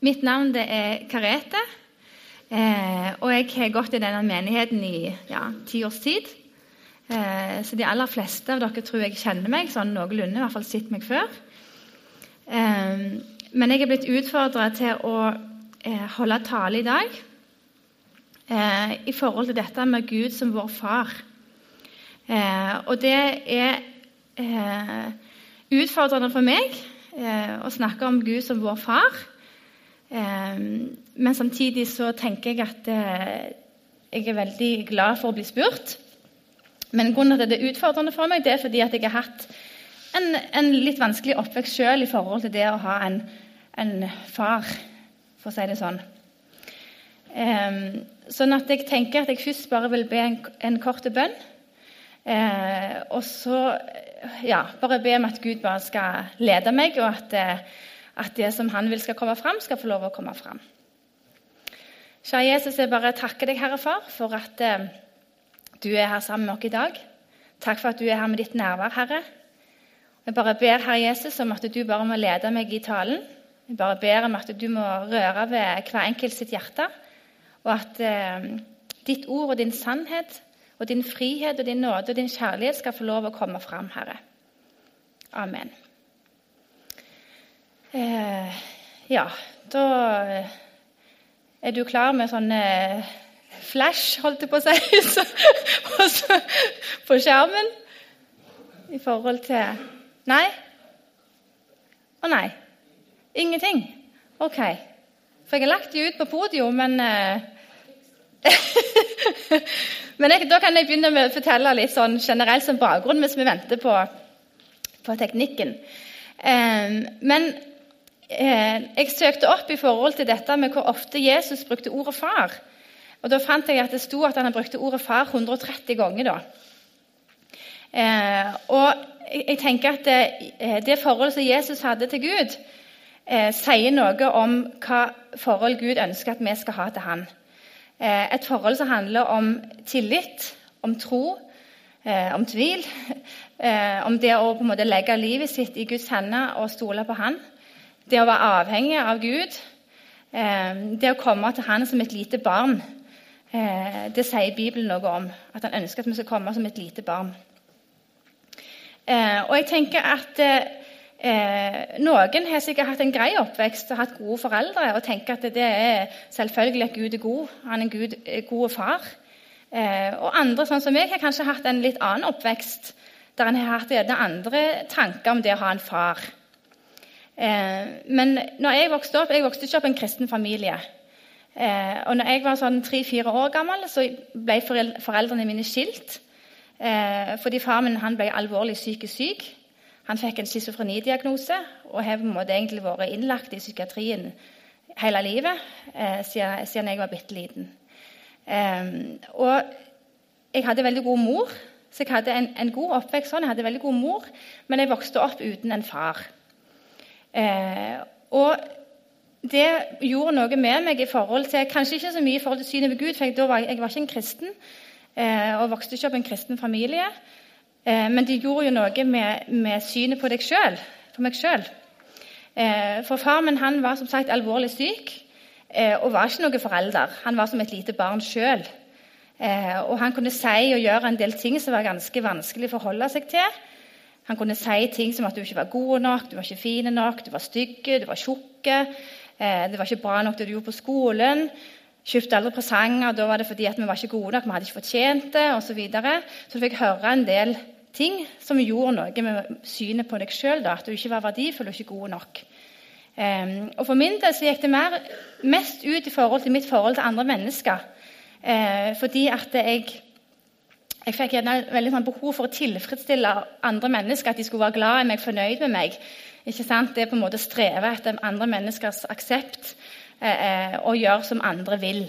Mitt navn er Karete. Eh, og jeg har gått i denne menigheten i ja, ti års tid. Eh, så de aller fleste av dere tror jeg kjenner meg sånn noenlunde, i hvert fall sett meg før. Eh, men jeg er blitt utfordra til å holde tale i dag i forhold til dette med Gud som vår far. Og det er utfordrende for meg å snakke om Gud som vår far. Men samtidig så tenker jeg at jeg er veldig glad for å bli spurt. Men grunnen til at det er utfordrende for meg, det er fordi at jeg har hatt en, en litt vanskelig oppvekst sjøl i forhold til det å ha en, en, far, for å si det sånn. Um, sånn at jeg tenker at jeg først bare vil be en, en kort bønn. Uh, og så ja, bare be om at Gud bare skal lede meg, og at, uh, at det som han vil skal komme fram, skal få lov å komme fram. Kjære Jesus, jeg bare takker deg, Herre Far, for at eh, du er her sammen med oss i dag. Takk for at du er her med ditt nærvær, Herre. Jeg bare ber Herre Jesus om at du bare må lede meg i talen. Jeg bare ber om at du må røre ved hver enkelt sitt hjerte, og at eh, ditt ord og din sannhet og din frihet og din nåde og din kjærlighet skal få lov å komme fram, Herre. Amen. Eh, ja, da eh, er du klar med sånn eh, flash, holdt jeg på å si, på skjermen i forhold til Nei? Å nei. Ingenting? OK. For jeg har lagt de ut på podium, men eh, Men jeg, da kan jeg begynne med å fortelle litt sånn generelt som bakgrunn mens vi venter på, på teknikken. Eh, men jeg søkte opp i forhold til dette med hvor ofte Jesus brukte ordet 'far'. Og Da fant jeg at det sto at han brukte ordet 'far' 130 ganger. da. Eh, og jeg tenker at det, det forholdet som Jesus hadde til Gud, eh, sier noe om hva forhold Gud ønsker at vi skal ha til Han. Eh, et forhold som handler om tillit, om tro, eh, om tvil. Eh, om det å på en måte legge livet sitt i Guds hender og stole på Han. Det å være avhengig av Gud. Eh, det å komme til Han som et lite barn. Eh, det sier Bibelen noe om. At Han ønsker at vi skal komme som et lite barn. og jeg tenker at Eh, noen har sikkert hatt en grei oppvekst og hatt gode foreldre og tenker at det er selvfølgelig at Gud er god. Han er en Gud, god far. Eh, og andre, sånn som meg, har kanskje hatt en litt annen oppvekst der en har hatt andre tanker om det å ha en far. Eh, men når jeg vokste opp, jeg vokste ikke opp i en kristen familie. Eh, og når jeg var sånn tre-fire år gammel, så ble foreldrene mine skilt. Eh, fordi far min ble alvorlig psykisk syk. Han fikk en schizofrenidiagnose og har egentlig vært innlagt i psykiatrien hele livet siden, jeg var bitte liten. Og jeg hadde veldig god mor, så jeg hadde en, en, god oppvekst sånn. Jeg hadde veldig god mor, men jeg vokste opp uten en far. Eh, og det gjorde noe med meg i forhold til Kanskje ikke så mye i forhold til synet på Gud, for jeg, var, jeg var ikke en kristen eh, og vokste ikke opp i en kristen familie. Eh, men det gjorde jo noe med, med synet på deg sjøl, for meg sjøl. Eh, for far min han var som sagt alvorlig syk eh, og var ikke noen forelder. Han var som et lite barn sjøl. Og han kunne si og gjøre en del ting som var ganske vanskelig å forholde seg til. Han kunne si ting som at du ikke var god nok, du var ikke fin nok, du var stygg, du var tjukk. Det var ikke bra nok det du gjorde på skolen. Kjøpte aldri presanger. Da var det fordi vi var ikke gode nok, vi hadde ikke fortjent det osv. Så, videre. så du fikk høre en del ting som gjorde noe med synet på deg sjøl. At du ikke var verdifull og ikke god nok. Um, og For min del så gikk det mer, mest ut i forhold til mitt forhold til andre mennesker. Uh, fordi at jeg, jeg fikk gjerne veldig sånn behov for å tilfredsstille andre mennesker. At de skulle være glad i meg, fornøyd med meg. Ikke sant? Det er på en måte å streve etter andre menneskers aksept eh, og gjøre som andre vil.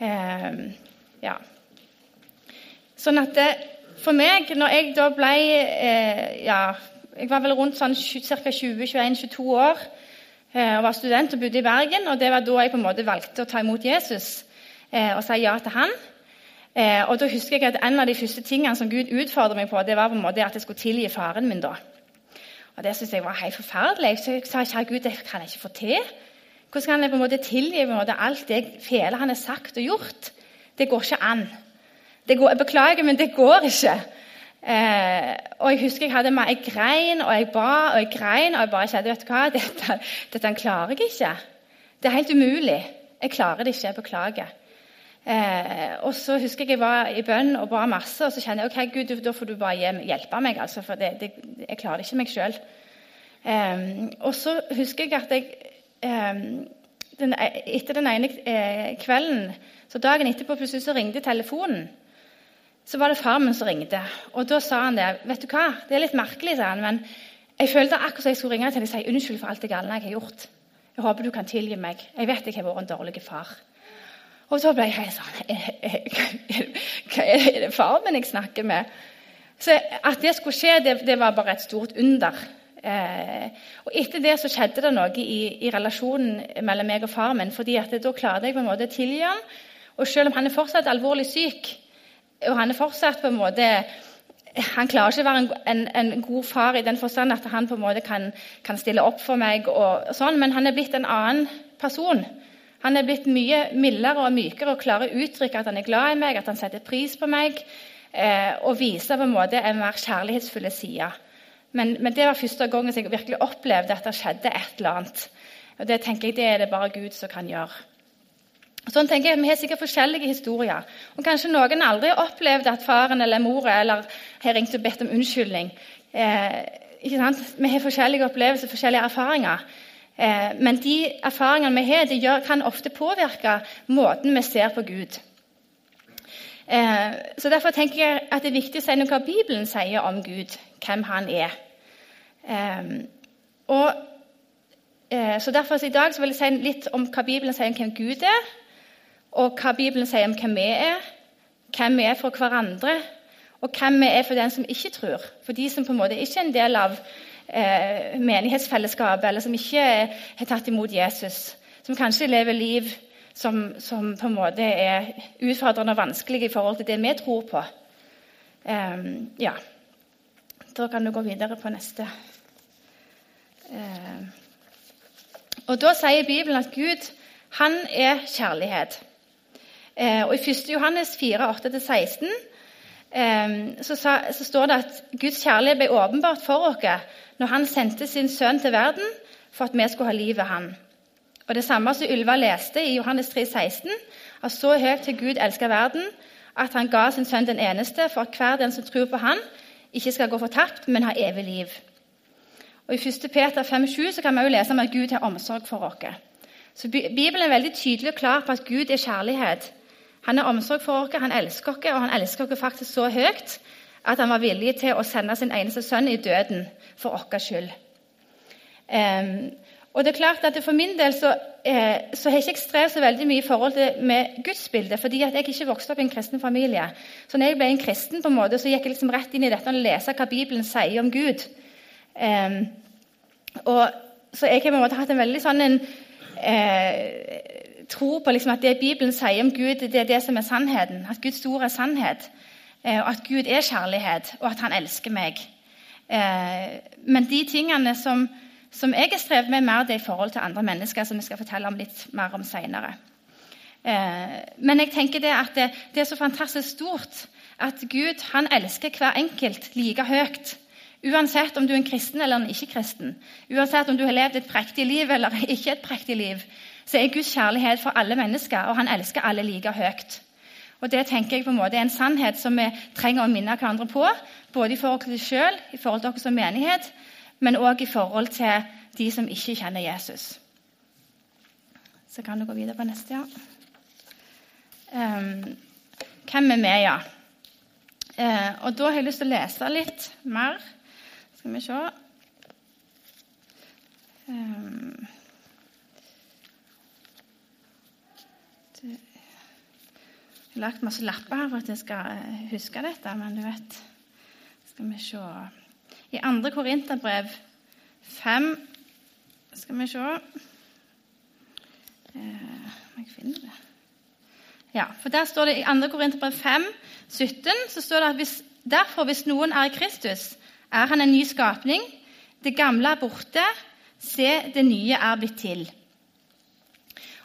Eh, ja. Sånn at det, for meg, når jeg da ble eh, ja, Jeg var vel rundt sånn ca. 20-21-22 år eh, og var student og bodde i Bergen. og Det var da jeg på en måte valgte å ta imot Jesus eh, og si ja til han. Eh, og da husker jeg at En av de første tingene som Gud utfordret meg på, det var på en måte at jeg skulle tilgi faren min. da. Og Det syntes jeg var helt forferdelig. Jeg sa kjære Gud, det kan jeg ikke få til. Hvordan kan jeg på en måte tilgi på en måte alt det fæle han har sagt og gjort? Det går ikke an. Går, jeg beklager, men det går ikke. Eh, og Jeg husker jeg hadde meg, jeg grein og jeg ba og jeg grein. Og jeg bare kjente vet du hva, dette, dette klarer jeg ikke. Det er helt umulig. Jeg klarer det ikke. Jeg beklager. Eh, og så husker jeg jeg var i bønn og ba masse, og så kjenner jeg ok, Gud, da får du bare hjelpe meg. Altså, for det, det, jeg klarer det ikke meg sjøl. Eh, og så husker jeg at jeg eh, den, etter den ene eh, kvelden, så dagen etterpå plutselig så ringte telefonen. Så var det far min som ringte, og da sa han det. vet du hva, Det er litt merkelig, sa han, men jeg følte akkurat som jeg skulle ringe til deg og si unnskyld for alt det galne jeg har gjort. Jeg håper du kan tilgi meg. Jeg vet jeg har vært en dårlig far. Og så ble jeg sånn Hva er det far min jeg snakker med? Så At det skulle skje, det, det var bare et stort under. Eh, og Etter det så skjedde det noe i, i, relasjonen mellom meg og farmen, fordi at Da klarte jeg på en måte å tilgi ham. Og selv om han er fortsatt alvorlig syk, og han er fortsatt på en måte han klarer ikke å være en, en, en, god far i den forstand at han på en måte kan, kan stille opp for meg, og, og sånn, men han er blitt en annen person. Han er blitt mye mildere og mykere og klarer å uttrykke at han er glad i meg, at han setter pris på meg, eh, og viser på en måte en mer kjærlighetsfulle side. Men, men, det var første gang jeg virkelig opplevde at det skjedde et eller annet. Og Det tenker jeg det er det bare Gud som kan gjøre. Sånn tenker jeg, Vi har sikkert forskjellige historier. Og Kanskje noen aldri har opplevd at faren eller mora eller har ringt og bedt om unnskyldning. Eh? Vi har forskjellige opplevelser, forskjellige erfaringer. Eh, men de erfaringene vi har, gjør, kan ofte påvirke måten vi ser på Gud. Eh, så Derfor tenker jeg at det er viktig å si noe hva Bibelen sier om Gud, hvem han er. Eh, og, så Derfor så i dag så vil jeg si litt om hva Bibelen sier om hvem Gud er og hva Bibelen sier om hvem vi er, hvem vi er for hverandre, og hvem vi er for den som ikke tror. For de som på en måte ikke er en del av eh, menighetsfellesskapet, eller som ikke har tatt imot Jesus. Som kanskje lever liv som, som, på en måte er utfordrende og vanskelig i forhold til det vi tror på. Um, ja. Da kan du gå videre på neste. Uh, og Da sier Bibelen at Gud han er kjærlighet. Eh, og I 1. Johannes 4, 8-16 eh, så, så, står det at Guds kjærlighet ble åpenbart for oss når Han sendte sin sønn til verden for at vi skulle ha liv ved Han. Og Det samme som Ylva leste i Johannes 3, 16, at så høyt til Gud elsker verden at han ga sin sønn den eneste, for at hver den som tror på han, ikke skal gå fortapt, men ha evig liv. Og I 1. Peter 5,7 kan vi jo lese om at Gud har omsorg for oss. Så Bibelen er veldig tydelig og klar på at Gud er kjærlighet. Han har omsorg for oss, han elsker oss, og han elsker oss faktisk så høyt at han var villig til å sende sin eneste sønn i døden for vår skyld. Um, og det er klart at For min del så, eh, så har jeg ikke strevd så veldig mye i forhold til med gudsbildet, fordi at jeg ikke vokste opp i en kristen familie. Så når jeg ble en kristen, på en måte, så gikk jeg liksom rett inn i dette og lese hva Bibelen sier om Gud. Um, og, så jeg har på en måte hatt en veldig sånn en, eh, tro på liksom at det Bibelen sier om Gud, det er det som er sannheten. At Guds ord er sannhet. Eh, og at Gud er kjærlighet, og at han elsker meg. Eh, men de tingene som, som jeg har strevd med, mer det i forhold til andre mennesker, som vi skal fortelle om litt mer om senere. Eh, men jeg tenker det at det, det, er så fantastisk stort at Gud han elsker hver enkelt like høyt. Uansett om du er en kristen eller en ikke-kristen. Uansett om du har levd et prektig liv eller ikke et prektig liv så er Guds kjærlighet for alle mennesker, og han elsker alle like høyt. Og Det tenker jeg på en måte er en sannhet som vi trenger å minne hverandre på, både i forhold til oss sjøl, i forhold til dere som menighet, men òg i forhold til de som ikke kjenner Jesus. Så kan du gå videre på neste, ja. Um, hvem er vi, ja? Uh, og Da har jeg lyst til å lese litt mer. Skal vi se um, Jeg har lagt masse lapper her for at jeg skal eh, huske dette, men du vet Skal vi se I 2. Korinterbrev 5 Skal vi se eh, jeg finne det Ja, for der står det I 2. Korinterbrev 5, 17 så står det at hvis, derfor, hvis noen er i Kristus, er han en ny skapning. Det gamle er borte. Se, det nye er blitt til.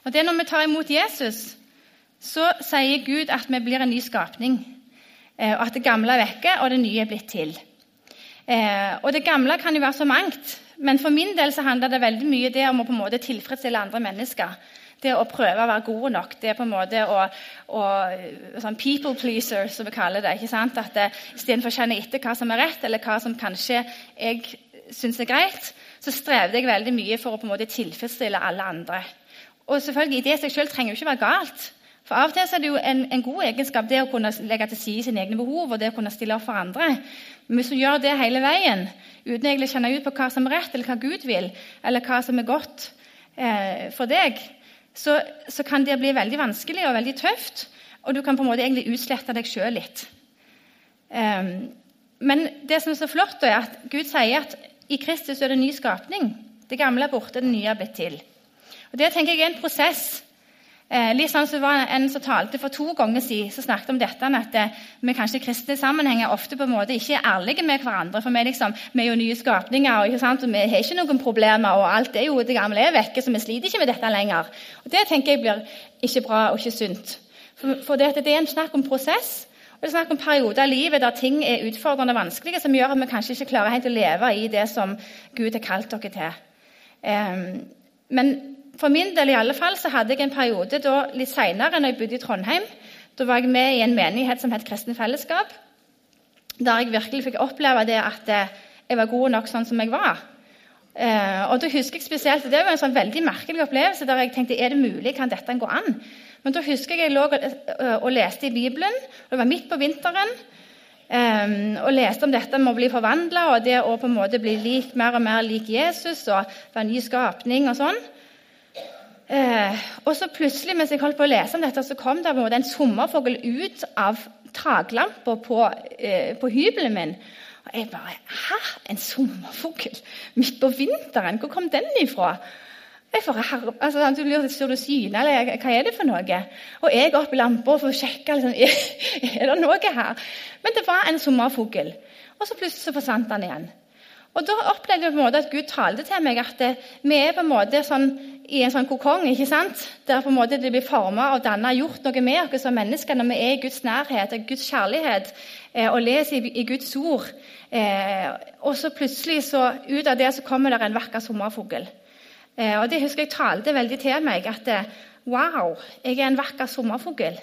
Og det er Når vi tar imot Jesus, så sier Gud at vi blir en ny skapning. Eh, og At det gamle er vekke, og det nye er blitt til. Eh, og Det gamle kan jo være så mangt, men for min del så handler det veldig mye det om å på en måte tilfredsstille andre mennesker. Det å prøve å være gode nok. Det er på en måte å, å sånn People pleaser, som vi kaller det. ikke sant? At det, Istedenfor å kjenne etter hva som er rett, eller hva som kanskje jeg syns er greit, så strevde jeg veldig mye for å på en måte tilfredsstille alle andre. Og selvfølgelig, Det seg selv trenger jo ikke være galt. For Av og til er det jo en, en, god egenskap det å kunne legge til side sine egne behov og det å kunne stille opp for andre. Men hvis du gjør det hele veien uten å kjenne ut på hva som er rett, eller hva Gud vil, eller hva som er godt eh, for deg, så, så, kan det bli veldig vanskelig og veldig tøft. Og du kan på en måte egentlig utslette deg sjøl litt. Um, men det som er så flott, er at Gud sier at i Kristus er det en ny skapning. Det gamle er borte, det nye er blitt til. Og Det tenker jeg er en prosess. Eh, litt sånn som var En som talte for to ganger siden, som snakket om dette at eh, vi kanskje i kristne sammenhenger ofte på en måte ikke er ærlige med hverandre. For vi, liksom, vi er jo nye skapninger, og, og, vi har ikke noen problemer. og alt er jo Det gamle er vekke, så vi sliter ikke med dette lenger. Og Det tenker jeg blir ikke bra og ikke sunt. For, for det, det, er en snakk om prosess. Og det er snakk om perioder i livet der ting er utfordrende og vanskelige, som gjør at vi kanskje ikke klarer helt å leve i det som Gud har kalt dere til. Um, men for min del i alle fall, så hadde jeg en periode da, litt seinere, når jeg bodde i Trondheim. Da var jeg med i en menighet som het Kristen Fellesskap. Der jeg virkelig fikk oppleve det at eh, jeg var god nok sånn som jeg var. Eh, og da husker jeg spesielt, Det var en sånn veldig merkelig opplevelse der jeg tenkte er det mulig, kan dette gå an? Men da husker jeg jeg lå og, eh, leste i Bibelen. Det var midt på vinteren. Og leste om dette med å bli forvandla og det å på en måte bli lik, mer og mer lik Jesus og være ny skapning og sånn. Eh, og så plutselig, mens jeg holdt på å lese om dette, så kom det en, sommerfugl ut av taklampa på, eh, på hybelen min. Og jeg bare Hæ? En sommerfugl midt på vinteren? Hvor kom den ifra? Jeg bare, her, altså, du lurer Står du syne, eller hva er det for noe? Og jeg opp i lampa for å sjekke liksom, er, er det noe her. Men det var en sommerfugl. Og så plutselig så forsvant den igjen. Og Da opplevde jeg på en måte at Gud talte til meg at det, vi er på en måte sånn, i en sånn kokong ikke sant? der på en måte det blir formet og dannet, gjort noe med oss som mennesker når vi er i Guds nærhet og Guds kjærlighet eh, og leser i, i Guds ord. Eh, og så plutselig så ut av det så kommer det en vakker sommerfugl. Eh, og det husker jeg talte veldig til meg. at eh, Wow, jeg er en vakker sommerfugl.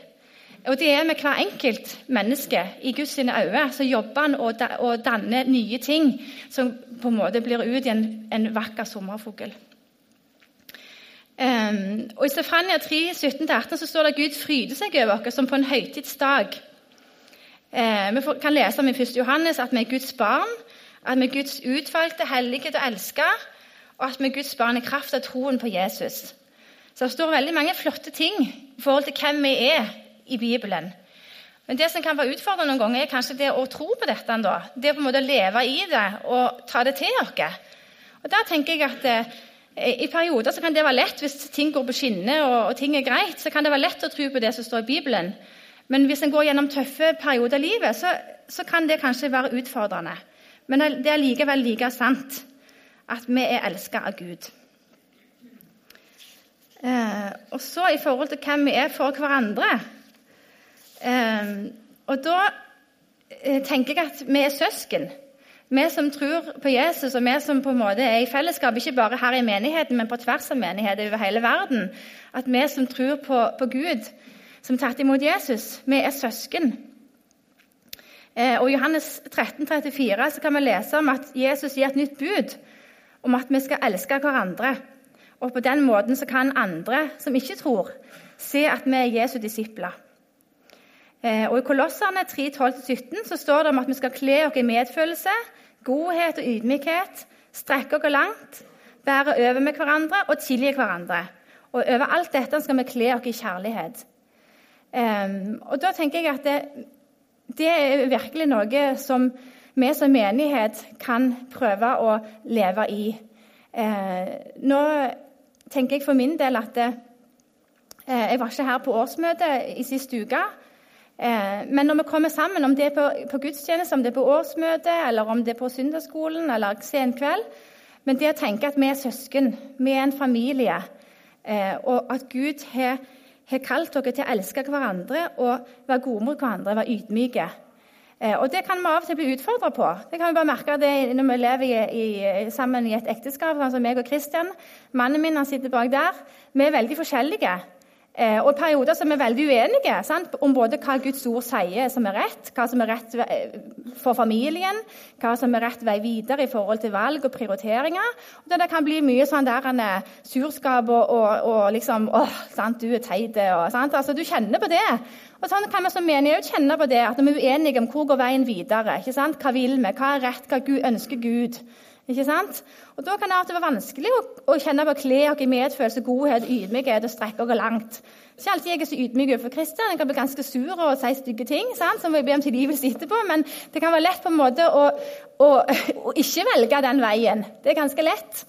Og det er med hver enkelt menneske i Guds øyne. Så jobber han og, danner nye ting som på en måte blir ut i en, en vakker sommerfugl. Um, og I Stefania 3, 17-18 så står det at Gud fryder seg over oss som på en høytidsdag. Uh, vi kan lese om i 1. Johannes at vi er Guds barn, at vi er Guds utvalgte, hellige og elsker, og at vi er Guds barn i kraft av troen på Jesus. Så Det står veldig mange flotte ting i forhold til hvem vi er i Bibelen. Men det som kan være utfordrende noen ganger, er kanskje det å tro på dette. Da. Det på en måte å leve i det og ta det til oss. Og der tenker jeg at eh, I perioder så kan det være lett hvis ting går på skinner og, og, ting er greit. så kan det være lett å tro på det som står i Bibelen. Men hvis en går gjennom tøffe perioder i livet, så, så kan det kanskje være utfordrende. Men det er likevel like sant at vi er elska av Gud. Eh, og så i forhold til hvem vi er for hverandre og da eh, tenker jeg at vi er søsken. Vi som tror på Jesus, og vi som på en måte er i fellesskap, ikke bare her i menigheten, men på tvers av menigheter over hele verden. At vi som tror på, på Gud, som tatt imot Jesus, vi er søsken. Eh, og I Johannes 13, 34 så kan vi lese om at Jesus gir et nytt bud om at vi skal elske hverandre. Og på den måten så kan andre som ikke tror, se at vi er Jesu disipler. Eh, og I Kolosserne 3.12-17 så står det om at vi skal kle oss i medfølelse, godhet og ydmykhet, strekke oss langt, bære over med hverandre og tilgi hverandre. Og over alt dette skal vi kle oss i kjærlighet. Um, og da tenker jeg at det, det, er virkelig noe som vi som menighet kan prøve å leve i. Uh, nå tenker jeg for min del at uh, Jeg var ikke her på årsmøtet i siste uke. Eh, men når vi kommer sammen, om det er på, på gudstjeneste, om det er på årsmøte, eller om det er på søndagsskolen eller sen kveld Men det å tenke at vi er søsken, vi er en familie, Eh, og at Gud har, har kalt dere til å elske hverandre og være gode mot hverandre, være ydmyke. Eh, og Det kan vi av og til bli utfordra på. Det kan vi bare merke det når vi lever i, i, sammen i et ekteskap, sånn som meg og Kristian. Mannen min han sitter bak der. Vi er veldig forskjellige. Eh, og perioder som er veldig uenige sant? om både hva Guds ord sier som er rett, hva som er rett for familien, hva som er rett vei videre i forhold til valg og prioriteringer. Og det kan bli mye sånn der en surskap og, og, og liksom åh, sant, du er teit. Altså, du kjenner på det. Og sånn kan vi som menighet kjenne på det, at vi er uenige om hvor går veien videre, ikke sant? hva vil vi, hva er rett, hva Gud, ønsker Gud ikke sant? Og Da kan det være vanskelig å, å kjenne på klær og medfølelse, godhet, ydmykhet og strekke oss langt. Ikke alltid jeg er så ydmyk overfor Kristian. Jeg kan bli ganske sur og si stygge ting. sant? Så må jeg be om tilgivelse etterpå. Men det kan være lett på en måte å, å, å, ikke velge den veien. Det er ganske lett.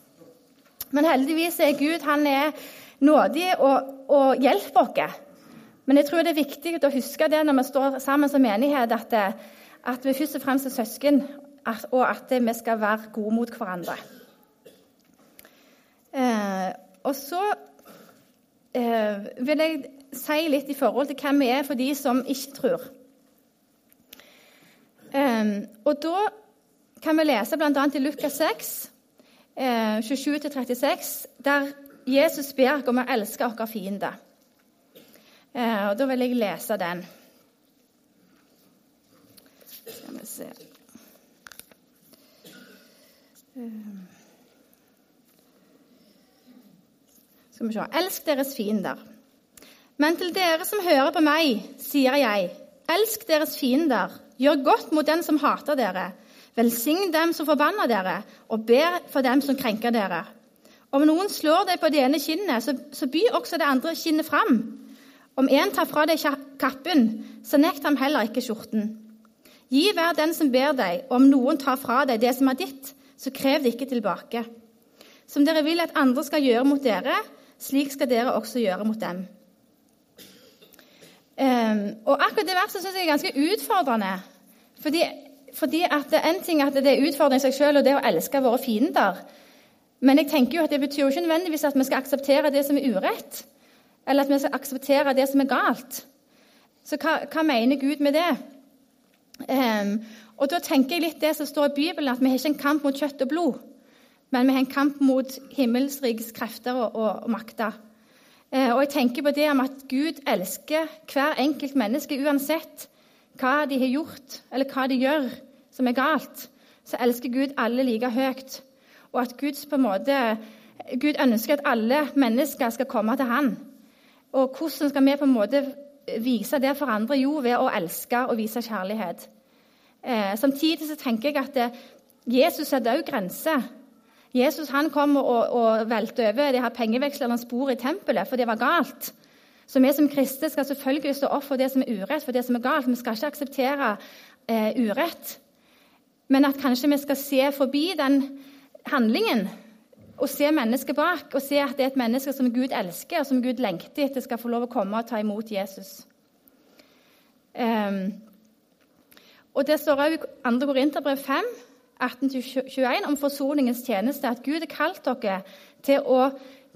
Men heldigvis er Gud han er nådig og, og hjelper oss. Men jeg tror det er viktig å huske det når vi står sammen som menighet, at, at vi først og fremst er søsken og at vi skal være gode mot hverandre. Eh, og så eh, vil jeg si litt i forhold til hvem vi er for de som ikke tror. Eh, og da kan vi lese bl.a. i Lukas 6, 27-36, der Jesus ber om å elske våre fiender. og Da vil jeg lese den. Skal vi se. Skal vi se Elsk deres fiender. Men til dere som hører på meg, sier jeg, elsk deres fiender, gjør godt mot den som hater dere, velsign dem som forbanner dere, og ber for dem som krenker dere. Om noen slår deg på det ene kinnet, så, så by også det andre kinnet fram. Om en tar fra deg kappen, så nekt ham heller ikke skjorten. Gi hver den som ber deg, og om noen tar fra deg det som er ditt, så krev det ikke tilbake. Som dere vil at andre skal gjøre mot dere, slik skal dere også gjøre mot dem. Um, og akkurat det verset syns jeg er ganske utfordrende. Fordi, fordi at En ting at det er utfordrende i seg selv, og det å elske våre fiender. Men jeg tenker jo at det betyr jo ikke nødvendigvis at vi skal akseptere det som er urett. Eller at vi skal akseptere det som er galt. Så hva, hva mener Gud med det? Um, og da tenker jeg litt det som står i Bibelen, at vi har ikke en kamp mot kjøtt og blod, men vi har en kamp mot himmelsrikes krefter og, og, og makter. Eh, og jeg tenker på det om at Gud elsker hver enkelt menneske uansett hva de har gjort, eller hva de gjør som er galt. Så elsker Gud alle like høyt. Og at Gud, måte, Gud ønsker at alle mennesker skal komme til Han. Og hvordan skal vi på en måte vise det for andre? Jo, ved å elske og vise kjærlighet. Eh, samtidig så tenker jeg at det, eh, Jesus setter også grenser. Jesus han kom og, og velte over det her pengevekslernes bord i tempelet, for det var galt. Så vi som kristne skal selvfølgelig stå opp for det som er urett, for det som er galt. Vi skal ikke akseptere eh, urett. Men at kanskje vi skal se forbi den handlingen og se mennesket bak, og se at det er et menneske som Gud elsker, og som Gud lengter etter skal få lov å komme og ta imot Jesus. Um, og Det står òg i 2. Korinterbrev 5, 18-21 om forsoningens tjeneste. At Gud har kalt dere til å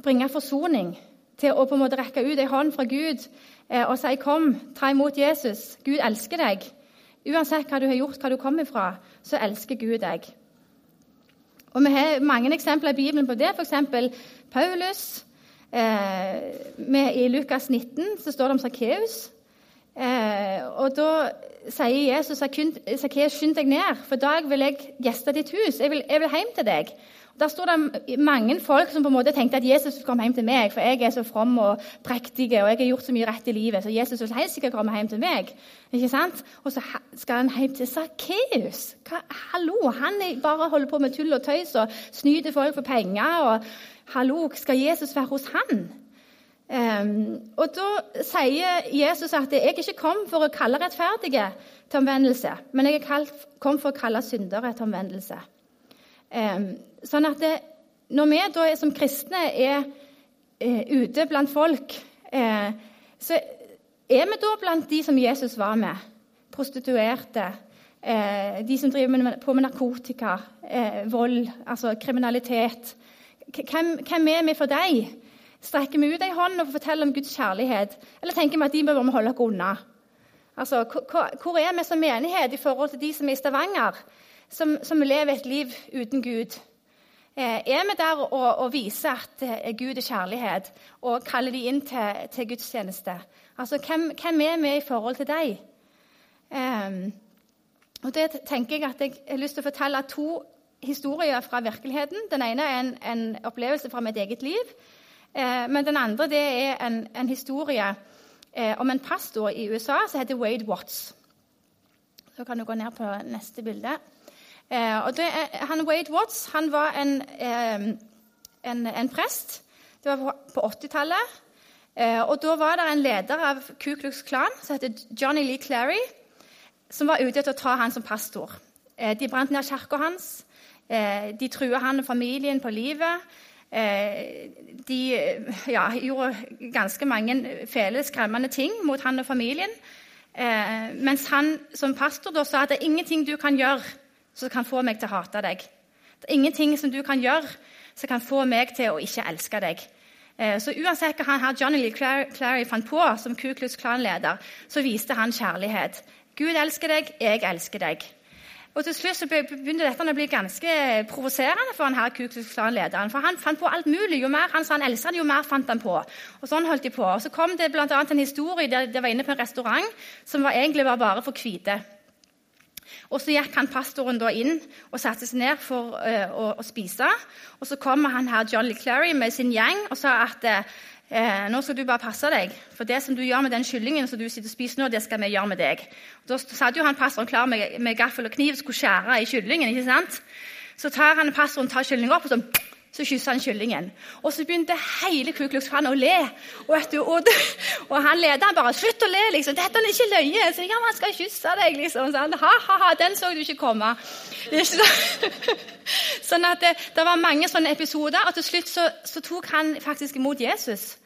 bringe forsoning. Til å på en måte rekke ut en hånd fra Gud eh, og si 'kom, ta imot Jesus'. Gud elsker deg. Uansett hva du har gjort, hva du kommer fra, så elsker Gud deg. Og Vi har mange eksempler i Bibelen på det. F.eks. Paulus. Eh, I Lukas 19 så står det om Sakkeus. Eh, og da sier Jesus Sakkeus, skynd deg ned, for i dag vil jeg gjeste ditt hus. Jeg vil, jeg vil hjem til deg. Der står det mange folk som på en måte tenkte at Jesus skulle komme hjem til meg, for jeg er så from og prektig og jeg har gjort så mye rett i livet, så Jesus vil helt sikkert komme hjem til meg. Ikke sant? Og så skal han hjem til Sakkeus. Hallo, han bare holder på med tull og tøys og snyter folk for penger. og Hallo, skal Jesus være hos han? Um, og Da sier Jesus at 'jeg ikke kom for å kalle rettferdige til omvendelse', men jeg kom for å kalle syndere til omvendelse. Um, sånn at det, Når vi da som kristne er uh, ute blant folk, uh, så er vi da blant de som Jesus var med. Prostituerte, uh, de som driver på med narkotika, vold, altså kriminalitet. Hvem, hvem er vi for dem? Strekker vi ut ei hånd og forteller om Guds kjærlighet, eller tenker vi at de bør vi holde oss unna? Altså, Hvor er vi som menighet i forhold til de som er i Stavanger, som, som lever et liv uten Gud? Eh, er vi der og, og viser at eh, Gud er kjærlighet, og kaller de inn til, til gudstjeneste? Altså, hvem, hvem, er vi i forhold til deg? Um, og det tenker Jeg at jeg har lyst til å fortelle to historier fra virkeligheten. Den ene er en, en opplevelse fra mitt eget liv. Eh, men den andre er en, en historie eh, om en pastor i USA som heter Wade Watts. Så kan du gå ned på neste bilde. Eh, og det, han Wade Watts han var en, eh, en, en prest. Det var på 80-tallet. Eh, og da var det en leder av Ku Klux Klan som heter Johnny Lee Clary, som var ute til å ta han som pastor. Eh, de brant ned kirka hans. de trua han og familien på livet. Eh, de ja, gjorde ganske mange fæle, skremmende ting mot han og familien. Eh, mens han som pastor da sa at det er ingenting du kan gjøre som kan få meg til å hate deg. Det er ingenting som du kan gjøre som kan få meg til å ikke elske deg. Eh, så uansett hva han her Johnny Lee Clary fant på som Ku Klux Klan-leder, så viste han kjærlighet. Gud elsker deg, jeg elsker deg. Og Til slutt så begynte dette å bli ganske provoserende for han her Ku lederen For han fant på alt mulig. Jo mer han sa han elsket jo mer fant han på. Og sånn holdt de på. Og Så kom det annet en historie der de var inne på en restaurant som var egentlig var bare for hvite. Og Så gikk han pastoren da inn og satte seg ned for uh, å, å, spise. Og Så kommer han her John Leclery, med sin gjeng og sa at eh, nå skal du bare passe deg, for det som du gjør med den kyllingen som du sitter og spiser nå, det skal vi gjøre med deg. Da satt jo han pastoren klar med, med gaffel og kniv og skulle skjære i kyllingen. ikke sant? Så tar han pastoren tar kyllingen opp, og så, så kyssa han kyllingen. Og så begynte hele Ku Klux Klan å le. Og, du, og, og, han lederen bare 'Slutt å le!' liksom. 'Dette er ikke løye.' Så ja, han skal kysse deg, liksom. Så han, ha, ha, ha, Den så du ikke komme. sånn at det, det, var mange sånne episoder, og til slutt så, så tok han faktisk imot Jesus.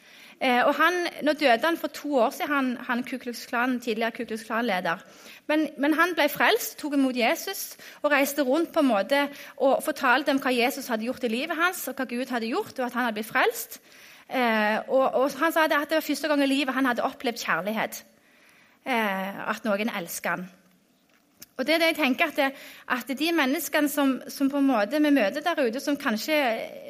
Eh, og han, Nå døde han for to år siden, han, han Klan, tidligere Ku Klux Klan-leder. Men, men, han ble frelst, tok imot Jesus og reiste rundt på en måte og fortalte dem hva Jesus hadde gjort i livet hans, og hva Gud hadde gjort, og at han hadde blitt frelst. Eh, og, og, Han sa at det var første gang i livet han hadde opplevd kjærlighet. Eh, at noen elsket han. Og det er det jeg tenker at, det, at De menneskene som, som, på en måte vi møter der ute, som kanskje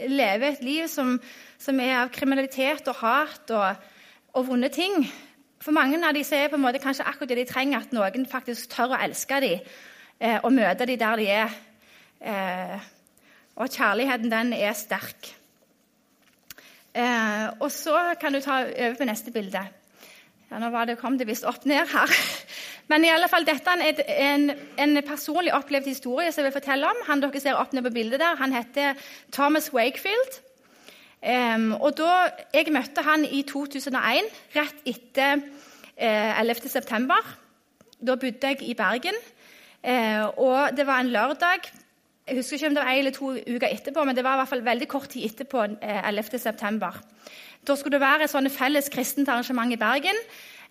lever et liv som, som er av kriminalitet og hat og, og vonde ting For mange av dem er på en måte kanskje akkurat det de trenger, at noen faktisk tør å elske dem eh, og møte dem der de er. Eh, og kjærligheten, den er sterk. Eh, og så kan du ta over på neste bilde. Ja, nå det, kom det visst opp ned her. Men i alle fall, dette er en, en, personlig opplevd historie som jeg vil fortelle om. Han dere ser opp ned på bildet der, han heter Thomas Wakefield. Og da, Jeg møtte han i 2001, rett etter uh, 11. september. Da bodde jeg i Bergen. Uh, og det var en lørdag. Jeg husker ikke om det var en eller to uker etterpå, men det var i hvert fall veldig kort tid etterpå. Uh, 11. september. Da skulle det være et sånn felles kristent arrangement i Bergen.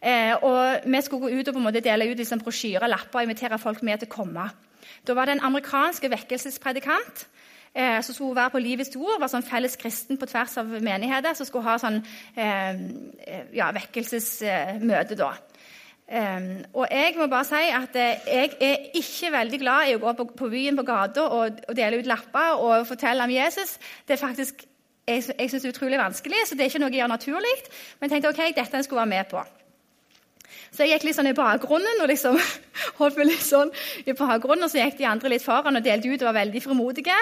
Eh, og Vi skulle gå ut og på en måte dele ut liksom brosjyrer lapper og invitere folk med til å komme. Da var det en amerikansk vekkelsespredikant eh, som skulle være på Livets ord. var sånn felles kristen på tvers av menigheter som skulle ha sånn eh, ja, vekkelsesmøte. da. Um, og jeg må bare si at uh, jeg er ikke veldig glad i å gå på, på byen på gata og, og, dele ut lapper og fortelle om Jesus. Det er faktisk jeg, jeg synes det er utrolig vanskelig, så det er ikke noe jeg gjør naturlig. Men jeg tenkte ok, dette jeg skulle være med på. Så jeg gikk litt sånn i bakgrunnen og liksom holdt meg litt sånn i bakgrunnen, og så gikk de andre litt foran og delte ut og var veldig frimodige.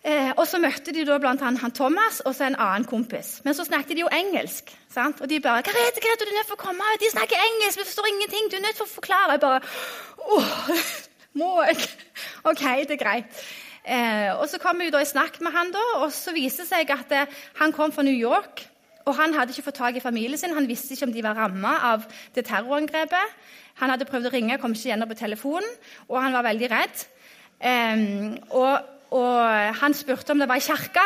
Eh, og så møtte de da blant annet han Thomas og så en annen kompis. Men så snakket de jo engelsk. sant? Og de bare 'Karete, det? du er nødt til å komme De snakker engelsk! Vi forstår ingenting! Du er nødt til å forklare!' Jeg bare Åh, må jeg? OK, det er greit. Eh, og Så kom vi da i snakk med han da, og så viste det seg at eh, han kom fra New York. Og Han hadde ikke fått tak i familien sin, han visste ikke om de var ramma av det terrorangrepet. Han hadde prøvd å ringe, kom ikke gjennom på telefonen, og han var veldig redd. Eh, og, og, Han spurte om det var ei kirke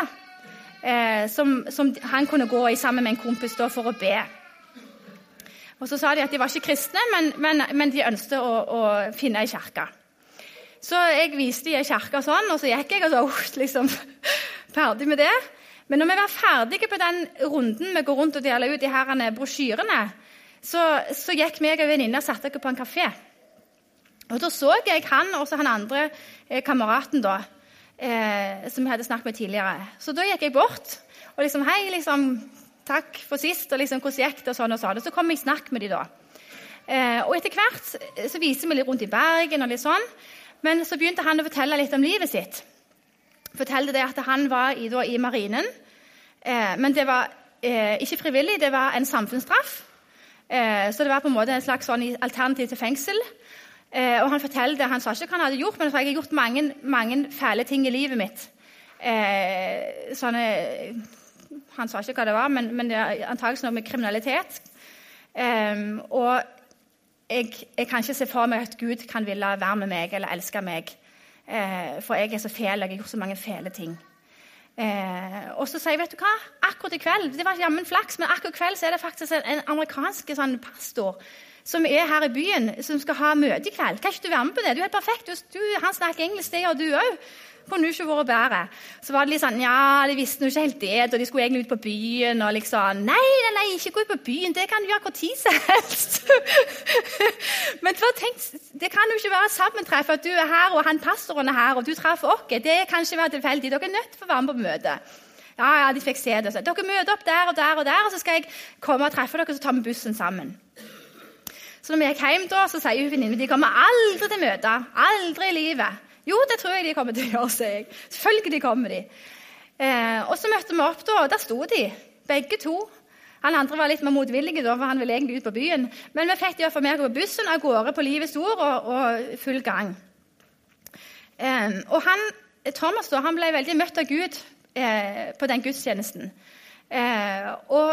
eh, som, som, han kunne gå i sammen med en kompis da, for å be. Og Så sa de at de var ikke kristne, men, men, men de ønsket å, å finne ei kirke. Så jeg viste dem ei kirke sånn, og så gikk jeg og så uh, liksom ferdig med det. Men når vi var ferdige på den runden vi går rundt og deler ut de her brosjyrene, så, så gikk meg og venninna og satte oss på en kafé. Og Da så jeg han og han andre eh, kameraten da, eh, som vi hadde snakket med tidligere. Så da gikk jeg bort og liksom Hei, liksom, takk for sist. og liksom, Hvordan gikk det? Og sånn og sånn. Og så kom jeg i snakk med de da. Eh, og etter hvert så viser vi litt rundt i Bergen og litt sånn. Men så begynte han å fortelle litt om livet sitt. Fortalte det at han var i, da, i marinen. Eh, men det var eh, ikke frivillig, det var en samfunnsstraff. Eh, så det var på en måte en slags sånn alternativ til fengsel. Eh, og Han fortalte, han sa ikke hva han hadde gjort, men han sa jeg har gjort mange, mange fæle ting i livet mitt. Eh, sånne, han sa ikke hva det var, men, men det er antakelig noe med kriminalitet. og jeg, jeg, kan ikke se for meg at Gud kan ville være med meg eller elske meg. Eh, for jeg er så fæl, jeg har gjort så mange fæle ting. Eh, og så sier jeg, vet du hva, akkurat i kveld Det var jammen flaks, men akkurat i kveld så er det faktisk en, en amerikansk sånn, pastor som er her i byen, som skal ha møte i kveld. Kan ikke du være med på det? Du er helt perfekt. Du, han snakker engelsk, det gjør du òg kunne ikke vært bedre. Så var det litt sånn Ja, de visste jo ikke helt det, og de skulle egentlig ut på byen. og liksom, Nei, nei, nei, ikke gå ut på byen. Det kan du gjøre hvor tid som helst. Men tenkt, det kan jo ikke være sammentreff at du er her, og han pastoren er her, og du treffer oss. Det kan ikke være tilfeldig. Dere er nødt til å være med på møte. Ja, ja, de fikk se det. Så. Dere møter opp der og der og der, og så skal jeg komme og treffe dere, så tar vi bussen sammen. Så når vi gikk hjem, da, så sier hun venninnen de kommer aldri til møte. Aldri i livet. Jo, det tror jeg de kommer til å gjøre, sier jeg. Selvfølgelig kommer de. Eh, og så møtte vi opp, da, og der sto de, begge to. Han andre var litt mer motvillig, for han ville egentlig ut på byen. Men vi fikk de for meg på bussen av gårde på Livets Ord og, og full gang. Eh, og han, Thomas da, han ble veldig møtt av Gud eh, på den gudstjenesten. Eh, og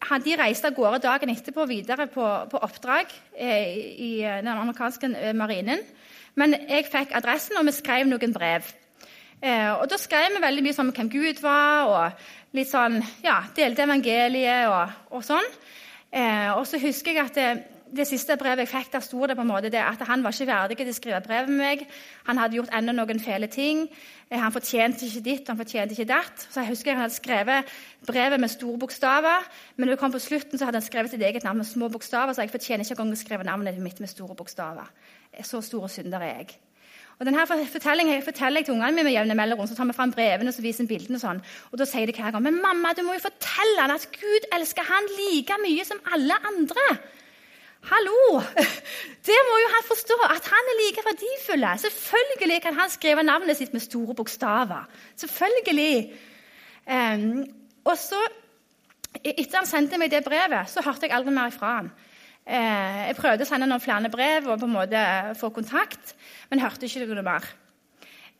de reiste av gårde dagen etterpå videre på, på oppdrag eh, i den amerikanske eh, marinen. Men jeg fikk adressen, og vi skrev noen brev. Eh, og Da skrev vi veldig mye om hvem Gud var, og litt sånn, ja, delte evangeliet og, og sånn. Eh, og så husker jeg at det, det, siste brevet jeg fikk, der sto det på en måte det at han var ikke verdig til å skrive brev med meg. Han hadde gjort enda noen fæle ting. Eh, han fortjente ikke ditt, han fortjente ikke datt. Så jeg husker jeg hadde skrevet brevet med store bokstaver, men når det kom på slutten, så hadde han skrevet sitt eget navn med små bokstaver, så jeg fortjener ikke engang å skrive navnet mitt med store bokstaver. Så store synder er jeg. Og denne fortellingen forteller jeg til ungene mine med jevne mellomrom. Så tar vi fram brevene og viser bildene. og sånn. Og da sier de hver gang men mamma, du må jo fortelle han at Gud elsker han like mye som alle andre. Hallo! Det må jo han forstå, at han er like verdifull. Selvfølgelig kan han skrive navnet sitt med store bokstaver. Selvfølgelig. Um, og så, Etter han sendte meg det brevet, så hørte jeg aldri mer ifra han. Uh, jeg prøvde å sende noen flere brev og på en måte få kontakt, men hørte ikke noe mer.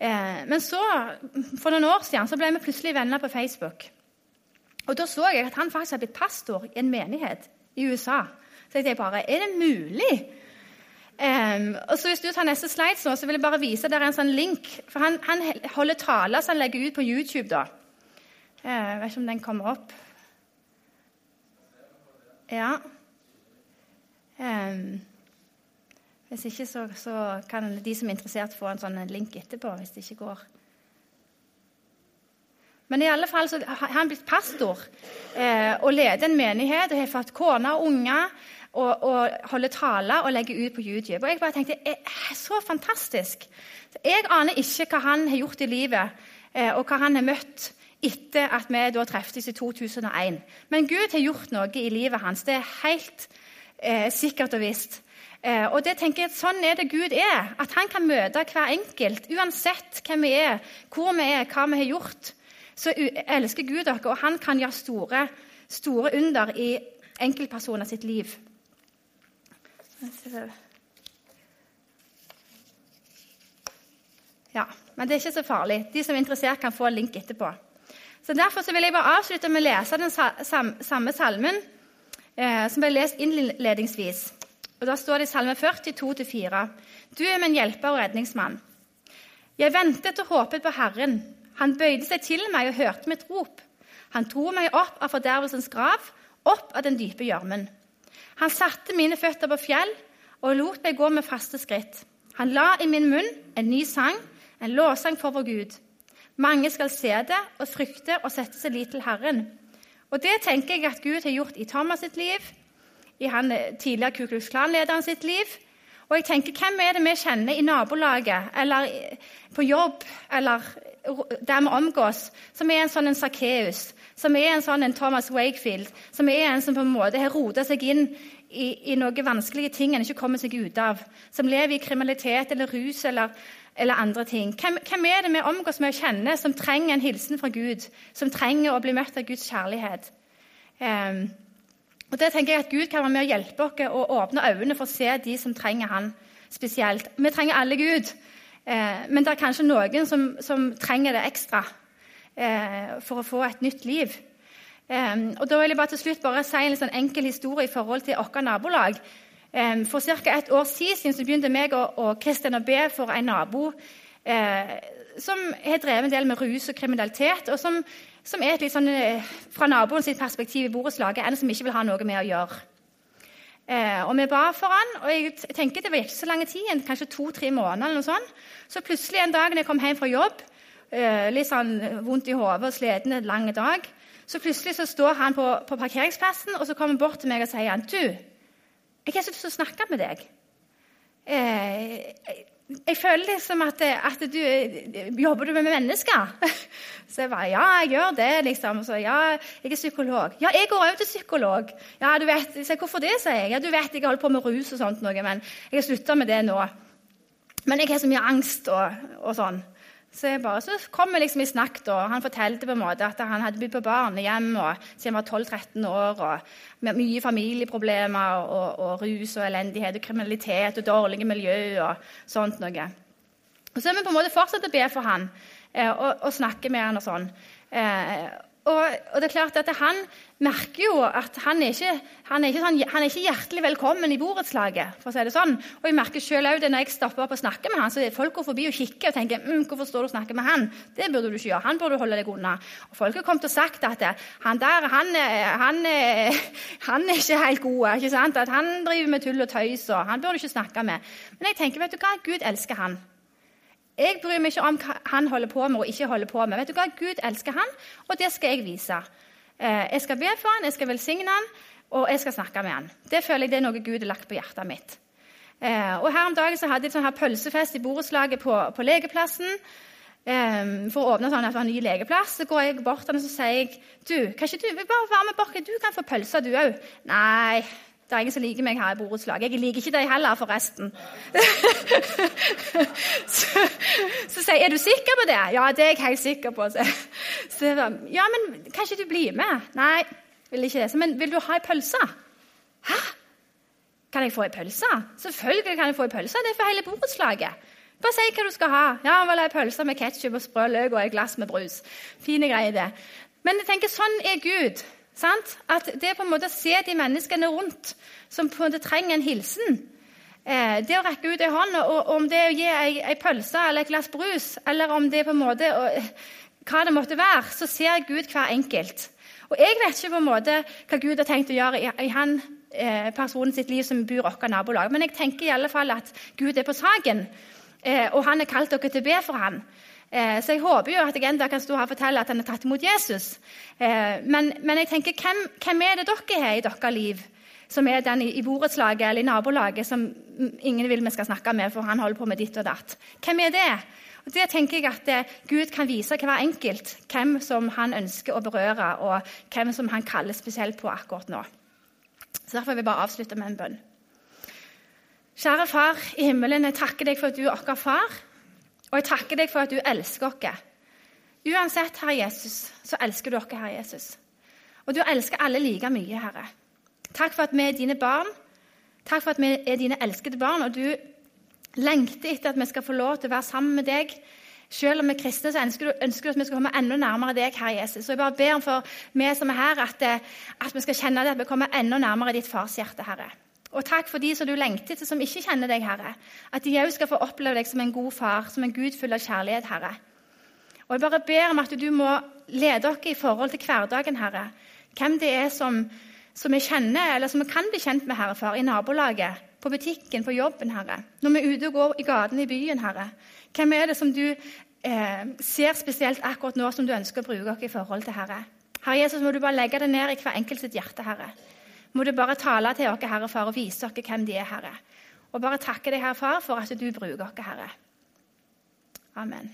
Uh, men så, for noen år siden så ble vi plutselig venner på Facebook. Og Da så jeg at han faktisk hadde blitt pastor i en menighet i USA. Så jeg tenkte bare Er det mulig? Um, og så Hvis du tar neste slide, så, så vil jeg bare vise dere en sånn link. For Han, han holder taler som han legger ut på YouTube. da. Uh, jeg vet ikke om den kommer opp. Ja. Um, hvis ikke så, så, kan de som er interessert, få en sånn link etterpå. hvis det ikke går. Men i alle fall så har han blitt pastor eh, og leder en menighet og har fått kone og unger og, og holder taler og legger ut på YouTube. Og jeg bare tenkte er Så fantastisk! Jeg aner ikke hva han har gjort i livet, eh, og hva han har møtt etter at vi da treftes i 2001. Men Gud har gjort noe i livet hans. Det er helt eh, sikkert og visst. Eh, og det tenker jeg, Sånn er det Gud er. At han kan møte hver enkelt, uansett hvem vi er, hvor vi er, hva vi har gjort. Så elsker Gud dere, og han kan gjøre store, store under i enkeltpersoner sitt liv. Ja, Men det er ikke så farlig. De som er interessert, kan få en link etterpå. Så Derfor så vil jeg bare avslutte med å lese den samme salmen eh, som ble lest innledningsvis. Og Da står det i Salme 42-4.: Du er min hjelper og redningsmann. Jeg ventet og håpet på Herren. Han bøyde seg til meg og hørte mitt rop. Han dro meg opp av fordervelsens grav, opp av den dype gjørmen. Han satte mine føtter på fjell og lot meg gå med faste skritt. Han la i min munn en ny sang, en lovsang for vår Gud. Mange skal se det og frykte og sette seg lit til Herren. Og Det tenker jeg at Gud har gjort i Thomas sitt liv, i han tidligere Ku Klux Klan-lederen sitt liv. Og jeg tenker, Hvem er det vi kjenner i nabolaget eller på jobb eller der vi omgås, som er en sånn en Sakkeus, som er en sånn en Thomas Wakefield, som er en som på en måte har rota seg inn i, i noen vanskelige ting en ikke kommer seg ut av, som lever i kriminalitet eller rus eller, eller andre ting. Hvem, hvem, er det vi omgås med å kjenne, som trenger en hilsen fra Gud, som trenger å bli møtt av Guds kjærlighet? Um, og det tenker jeg at Gud kan være med å hjelpe oss å åpne øynene for å se de som trenger Han spesielt. Vi trenger alle Gud. Eh, men det er kanskje noen som, som trenger det ekstra for å få et nytt liv. Eh, og da vil jeg bare til slutt bare si en sånn enkel historie i forhold til vårt nabolag. Eh, for ca. et år siden så begynte meg og, og Kristian å be for en nabo eh, som har drevet en del med rus og kriminalitet, og som, som er litt sånn, eh, fra naboens perspektiv i borettslaget en som ikke vil ha noe med å gjøre. Eh, og vi ba for han, og jeg tenker det var ikke så lang tid, kanskje to-tre måneder. eller noe sånt. Så plutselig en dag når jeg kom hjem fra jobb, eh, litt sånn vondt i hodet og sliten en lang dag, så plutselig så står han på, på, parkeringsplassen og så kommer han bort til meg og sier han, du, jeg har så lyst til å snakke med deg. Eh, jeg føler liksom at, at, du Jobber du med mennesker? Så jeg bare Ja, jeg gjør det, liksom. Så ja, jeg er psykolog. Ja, jeg går over til psykolog. Ja, du vet, så Hvorfor det, sier jeg. Ja, du vet jeg holder på med rus og sånt noe, men jeg har slutta med det nå. Men jeg har så mye angst og, og sånn. Så, jeg bare, så kom vi liksom i snakk, og han fortalte på en måte at han hadde bodd på barnehjem og, siden han var 12-13 år. og med Mye familieproblemer og, og, rus og elendighet og kriminalitet og dårlige miljø og sånt noe. Og Så har vi på en måte fortsatt å be for han eh, og, og snakke med han og sånn. Eh, og, og, det er klart at Han merker jo at han er ikke, han er ikke, sånn, han er ikke hjertelig velkommen i borettslaget. for å si det sånn. Og jeg merker selv også det Når jeg stopper opp og snakker med han, så folk går forbi og kikker og tenker mm, hvorfor står du og snakker med han? Det burde du ikke gjøre. Han burde du holde deg unna. Og Folk har kommet og sagt at han der han, han, han er ikke helt god. ikke sant? At Han driver med tull og tøys, og han burde du ikke snakke med. Men jeg tenker, vet du hva? Gud elsker han. Jeg bryr meg ikke om hva han holder på med og ikke holder på med. Vet du hva? Gud elsker han, og det skal jeg vise. Eh, jeg skal be for han, jeg skal velsigne han, og jeg skal snakke med han. Det føler jeg det er noe Gud har lagt på hjertet mitt. Eh, og Her om dagen så hadde jeg sånn her pølsefest i borettslaget på, på, legeplassen. Eh, for å åpne sånn at det var en ny legeplass. Så går jeg bort og så sier jeg, du, kan ikke du bare være med Borke, Du kan få pølser, du òg. Nei, det er ingen som liker meg her i borettslaget. Jeg liker ikke deg heller, forresten. så, sier jeg, er du sikker på det? Ja, det er jeg helt sikker på. Så, så ja, men kan ikke du bli med? Nei, vil ikke det. Så, men vil du ha ei pølse? Hæ? Kan jeg få ei pølse? Selvfølgelig kan jeg få ei pølse. Det er for hele borettslaget. Bare si hva du skal ha. Ja, vel, ei pølse med ketsjup og sprø løk og et glass med brus. Fine greier, det. Men jeg tenker, sånn er Gud. Sant? At det på en måte å se de menneskene rundt som på en måte trenger en hilsen eh, Det å rekke ut en hånd, og om det er å gi ei, ei pølse eller et glass brus, eller om det på en måte og, hva det måtte være, så ser Gud hver enkelt. Og Jeg vet ikke på en måte hva Gud har tenkt å gjøre i, i han eh, personen sitt liv som bor i vårt nabolag, men jeg tenker i alle fall at Gud er på saken, eh, og han har kalt dere til å be for ham. Eh, så jeg håper jo at jeg en dag kan stå her og fortelle at han har tatt imot Jesus. Eh, men, men jeg tenker, hvem, hvem, er det dere har i deres liv som er den i, i borettslaget eller i nabolaget som ingen vil vi skal snakke med, for han holder på med ditt og datt? Hvem er det? Og Det tenker jeg at eh, Gud kan vise hver enkelt hvem som han ønsker å berøre, og hvem som han kaller spesielt på akkurat nå. Så Derfor vil jeg bare avslutte med en bønn. Kjære Far i himmelen, jeg takker deg for at du er vår far. Og jeg takker deg for at du elsker oss. Uansett, Herre Jesus, så elsker du oss, Herre Jesus. Og du elsker alle like mye, Herre. Takk for at vi er dine barn. Takk for at vi er dine elskede barn, og du lengter etter at vi skal få lov til å være sammen med deg. Selv om vi er kristne, så ønsker du, ønsker du at vi skal komme enda nærmere deg, Herre Jesus. Og jeg bare ber for vi som er her, at, at vi skal kjenne det, at vi kommer enda nærmere ditt farshjerte, Herre. Og takk for de som du lengter til, som ikke kjenner deg, Herre. At de òg skal få oppleve deg som en god far, som en Gud full av kjærlighet, Herre. Og Jeg bare ber om at du må lede oss i forhold til hverdagen, Herre. Hvem det er som, som vi kjenner, eller som vi kan bli kjent med, Herre Far, i nabolaget, på butikken, på jobben, Herre. Når vi er ute og går i gatene i byen, Herre. Hvem er det som du eh, ser spesielt akkurat nå som du ønsker å bruke oss i forhold til Herre. Herre Jesus, må du bare legge det ned i hver enkelt sitt hjerte, Herre. Må du bare tale til oss, Herre Far, og vise oss hvem de er, Herre. Og bare takke deg, Herre Far, for at du bruker oss, Herre. Amen.